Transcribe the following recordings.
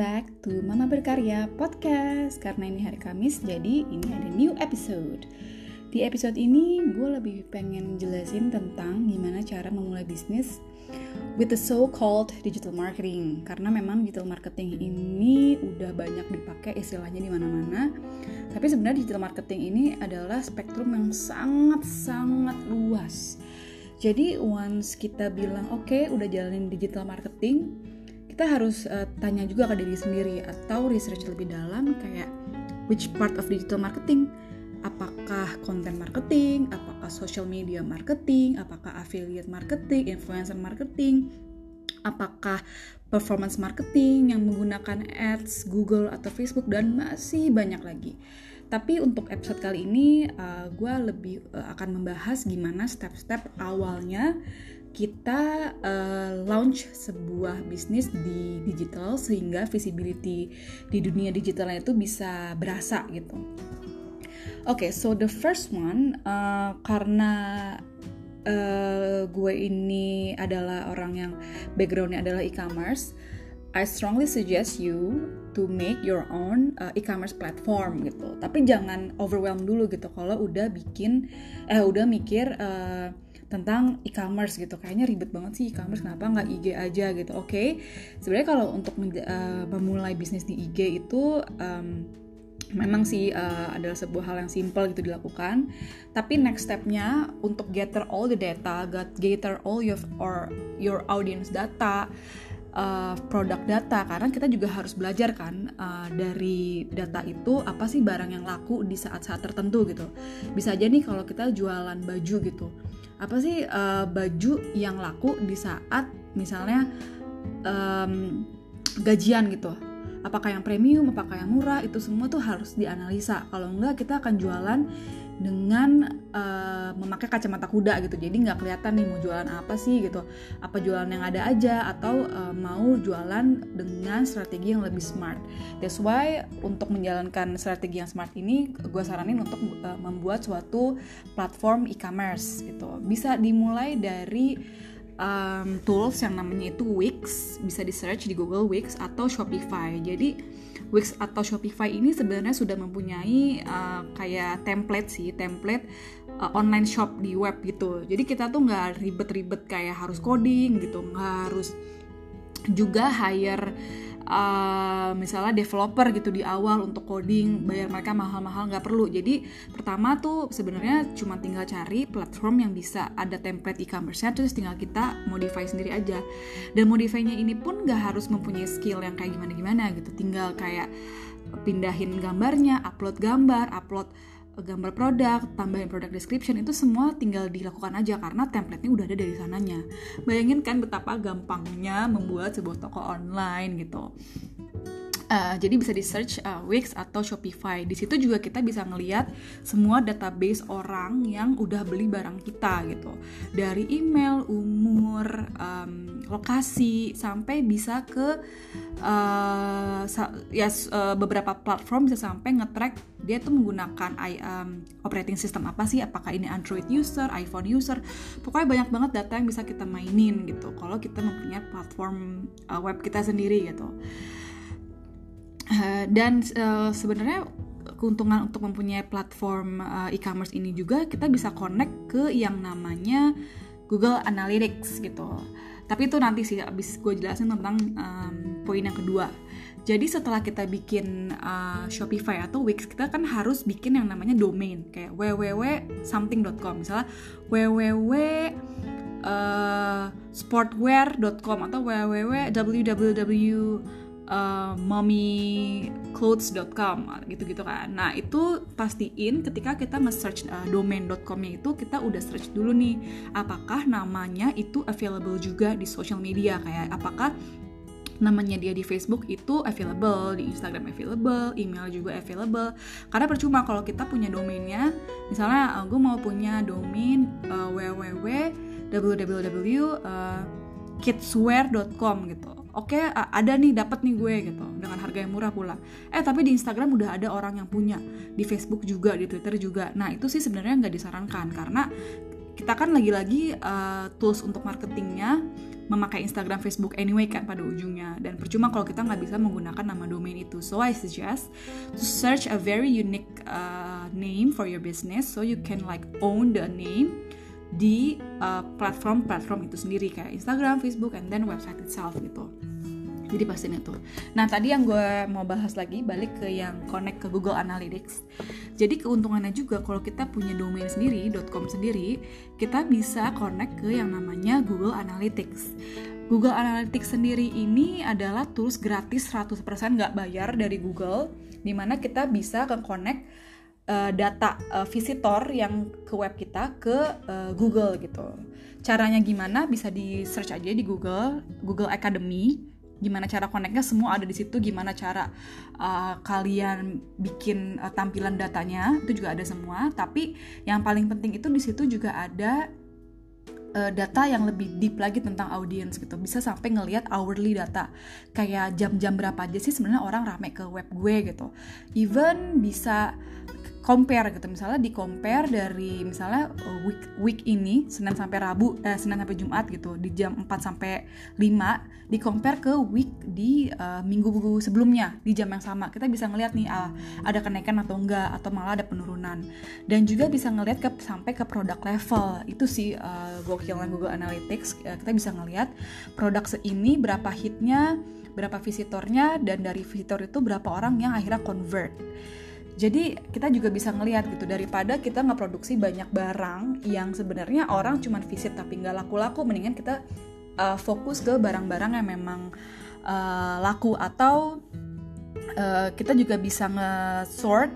back to Mama Berkarya Podcast. Karena ini hari Kamis, jadi ini ada new episode. Di episode ini gue lebih pengen jelasin tentang gimana cara memulai bisnis With the so-called digital marketing. Karena memang digital marketing ini udah banyak dipakai istilahnya di mana-mana. Tapi sebenarnya digital marketing ini adalah spektrum yang sangat-sangat luas. Jadi once kita bilang oke okay, udah jalanin digital marketing, kita harus uh, tanya juga ke diri sendiri atau research lebih dalam kayak which part of digital marketing apakah content marketing, apakah social media marketing, apakah affiliate marketing, influencer marketing, apakah performance marketing yang menggunakan ads, Google atau Facebook dan masih banyak lagi. Tapi untuk episode kali ini uh, gue lebih uh, akan membahas gimana step-step awalnya kita uh, launch sebuah bisnis di digital sehingga visibility di dunia digitalnya itu bisa berasa gitu. Oke, okay, so the first one uh, karena uh, gue ini adalah orang yang backgroundnya adalah e-commerce, I strongly suggest you to make your own uh, e-commerce platform gitu. Tapi jangan overwhelm dulu gitu kalau udah bikin eh udah mikir uh, tentang e-commerce gitu. Kayaknya ribet banget sih e-commerce kenapa nggak IG aja gitu. Oke okay. sebenarnya kalau untuk uh, memulai bisnis di IG itu um, memang sih uh, adalah sebuah hal yang simple gitu dilakukan. Tapi next stepnya untuk gather all the data gather all your or your audience data uh, produk data karena kita juga harus belajar kan uh, dari data itu apa sih barang yang laku di saat-saat tertentu gitu. Bisa aja nih kalau kita jualan baju gitu apa sih uh, baju yang laku di saat misalnya um, gajian gitu. Apakah yang premium apakah yang murah itu semua tuh harus dianalisa. Kalau enggak kita akan jualan dengan uh, memakai kacamata kuda gitu. Jadi nggak kelihatan nih mau jualan apa sih gitu. Apa jualan yang ada aja atau uh, mau jualan dengan strategi yang lebih smart. That's why untuk menjalankan strategi yang smart ini gue saranin untuk uh, membuat suatu platform e-commerce gitu. Bisa dimulai dari um, tools yang namanya itu Wix bisa di search di Google Wix atau Shopify jadi Wix atau Shopify ini sebenarnya sudah mempunyai uh, kayak template sih, template uh, online shop di web gitu. Jadi kita tuh nggak ribet-ribet kayak harus coding gitu, nggak harus juga hire uh, misalnya developer gitu di awal untuk coding bayar mereka mahal-mahal nggak perlu. Jadi pertama tuh sebenarnya cuma tinggal cari platform yang bisa ada template e-commerce-nya terus tinggal kita modify sendiri aja. Dan modify-nya ini pun nggak harus mempunyai skill yang kayak gimana-gimana gitu. Tinggal kayak pindahin gambarnya upload gambar upload gambar produk, tambahin produk description itu semua tinggal dilakukan aja karena template-nya udah ada dari sananya. Bayangin kan betapa gampangnya membuat sebuah toko online gitu. Uh, jadi bisa di search uh, Wix atau Shopify. Di situ juga kita bisa ngeliat semua database orang yang udah beli barang kita gitu. Dari email, umur, um, lokasi, sampai bisa ke uh, ya uh, beberapa platform bisa sampai ngetrack dia tuh menggunakan um, operating system apa sih? Apakah ini Android user, iPhone user? Pokoknya banyak banget data yang bisa kita mainin gitu. Kalau kita mempunyai platform uh, web kita sendiri gitu. Eh, dan uh, sebenarnya keuntungan untuk mempunyai platform uh, e-commerce ini juga kita bisa connect ke yang namanya Google Analytics gitu. Tapi itu nanti sih abis gue jelasin tentang um, poin yang kedua. Jadi setelah kita bikin uh, Shopify atau Wix, kita kan harus bikin yang namanya domain kayak www.something.com, misalnya www uh, sportwear.com atau www uh, mommyclothes.com gitu-gitu kan. Nah, itu pastiin ketika kita nge-search uh, domain.com-nya itu kita udah search dulu nih apakah namanya itu available juga di social media kayak apakah namanya dia di Facebook itu available, di Instagram available, email juga available. Karena percuma kalau kita punya domainnya, misalnya uh, gue mau punya domain uh, www.kidswear.com gitu. Oke ada nih dapat nih gue gitu dengan harga yang murah pula. Eh tapi di Instagram udah ada orang yang punya di Facebook juga di Twitter juga. Nah itu sih sebenarnya nggak disarankan karena kita kan lagi-lagi uh, tools untuk marketingnya memakai Instagram, Facebook anyway kan pada ujungnya. Dan percuma kalau kita nggak bisa menggunakan nama domain itu. So I suggest to search a very unique uh, name for your business so you can like own the name di platform-platform uh, itu sendiri kayak Instagram, Facebook, and then website itself gitu. Jadi pastiin itu. Nah tadi yang gue mau bahas lagi balik ke yang connect ke Google Analytics. Jadi keuntungannya juga kalau kita punya domain sendiri .com sendiri kita bisa connect ke yang namanya Google Analytics. Google Analytics sendiri ini adalah tools gratis 100% nggak bayar dari Google di mana kita bisa ke connect uh, data uh, visitor yang ke web kita ke uh, Google gitu. Caranya gimana? Bisa di search aja di Google, Google Academy. Gimana cara connectnya? Semua ada di situ. Gimana cara uh, kalian bikin uh, tampilan datanya? Itu juga ada semua. Tapi yang paling penting itu di situ juga ada data yang lebih deep lagi tentang audience gitu. Bisa sampai ngelihat hourly data. Kayak jam-jam berapa aja sih sebenarnya orang rame ke web gue gitu. Even bisa compare gitu. Misalnya di compare dari misalnya uh, week week ini Senin sampai Rabu eh, Senin sampai Jumat gitu di jam 4 sampai 5 di compare ke week di uh, minggu sebelumnya di jam yang sama. Kita bisa ngelihat nih uh, ada kenaikan atau enggak atau malah ada penurunan. Dan juga bisa ngelihat ke sampai ke produk level. Itu sih uh, gokilnya Google Analytics. Uh, kita bisa ngelihat produk ini berapa hitnya berapa visitornya dan dari visitor itu berapa orang yang akhirnya convert jadi kita juga bisa ngelihat gitu daripada kita nggak produksi banyak barang yang sebenarnya orang cuma visit tapi nggak laku-laku, mendingan kita uh, fokus ke barang-barang yang memang uh, laku atau uh, kita juga bisa nge-sort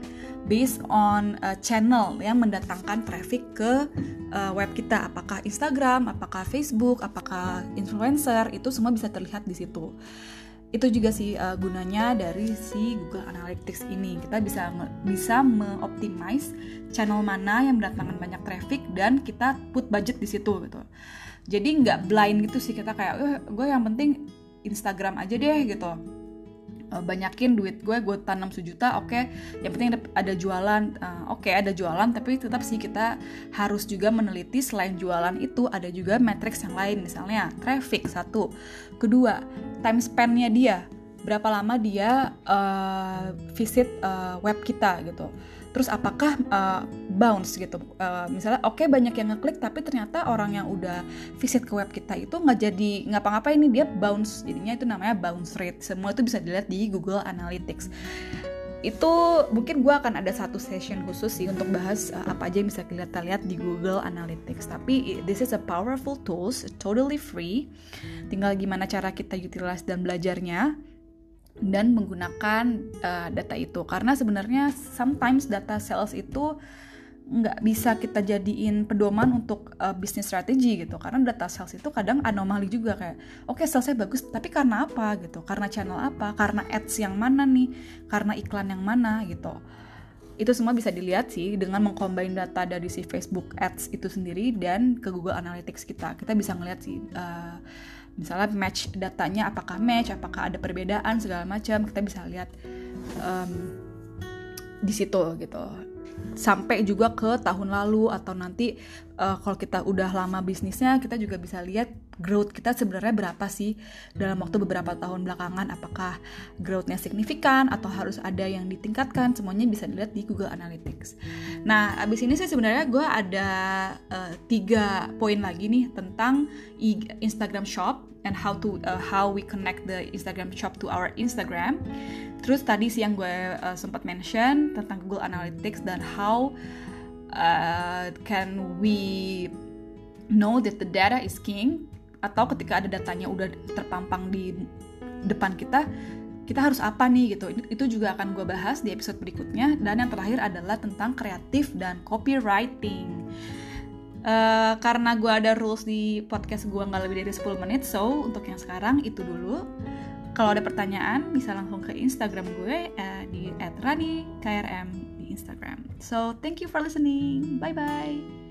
based on uh, channel yang mendatangkan traffic ke uh, web kita. Apakah Instagram, apakah Facebook, apakah influencer itu semua bisa terlihat di situ itu juga sih uh, gunanya dari si Google Analytics ini. Kita bisa bisa mengoptimize channel mana yang mendatangkan banyak traffic dan kita put budget di situ gitu. Jadi nggak blind gitu sih kita kayak eh, gue yang penting Instagram aja deh gitu uh, banyakin duit gue gue tanam sejuta oke. Okay. yang penting ada jualan. Uh, oke okay, ada jualan tapi tetap sih kita harus juga meneliti selain jualan itu ada juga matriks yang lain. Misalnya traffic satu. Kedua time spendnya dia berapa lama dia uh, visit uh, web kita gitu. Terus apakah uh, bounce gitu? Uh, misalnya oke okay, banyak yang ngeklik tapi ternyata orang yang udah visit ke web kita itu nggak jadi ngapa-ngapa ini dia bounce. Jadinya itu namanya bounce rate. Semua itu bisa dilihat di Google Analytics. Itu mungkin gue akan ada satu session khusus sih untuk bahas uh, apa aja yang bisa kita lihat di Google Analytics. Tapi this is a powerful tools totally free. Tinggal gimana cara kita utilize dan belajarnya dan menggunakan uh, data itu. Karena sebenarnya sometimes data sales itu nggak bisa kita jadiin pedoman untuk uh, bisnis strategi gitu. Karena data sales itu kadang anomali juga kayak oke okay, salesnya bagus tapi karena apa? gitu. Karena channel apa? Karena ads yang mana nih? Karena iklan yang mana? gitu. Itu semua bisa dilihat sih dengan mengcombine data dari si Facebook Ads itu sendiri dan ke Google Analytics kita. Kita bisa ngeliat sih uh, misalnya match datanya apakah match apakah ada perbedaan segala macam kita bisa lihat um, di situ gitu. Sampai juga ke tahun lalu atau nanti uh, kalau kita udah lama bisnisnya kita juga bisa lihat growth kita sebenarnya berapa sih? Dalam waktu beberapa tahun belakangan apakah growthnya signifikan atau harus ada yang ditingkatkan? Semuanya bisa dilihat di Google Analytics. Nah abis ini sih sebenarnya gue ada uh, tiga poin lagi nih tentang Instagram Shop and how to uh, how we connect the Instagram Shop to our Instagram. Terus tadi sih yang gue uh, sempat mention tentang Google Analytics dan how uh, can we know that the data is king atau ketika ada datanya udah terpampang di depan kita kita harus apa nih gitu. Itu juga akan gue bahas di episode berikutnya. Dan yang terakhir adalah tentang kreatif dan copywriting. Uh, karena gue ada rules di podcast gue nggak lebih dari 10 menit so untuk yang sekarang itu dulu. Kalau ada pertanyaan bisa langsung ke Instagram gue uh, di @rani_krm di Instagram. So thank you for listening. Bye bye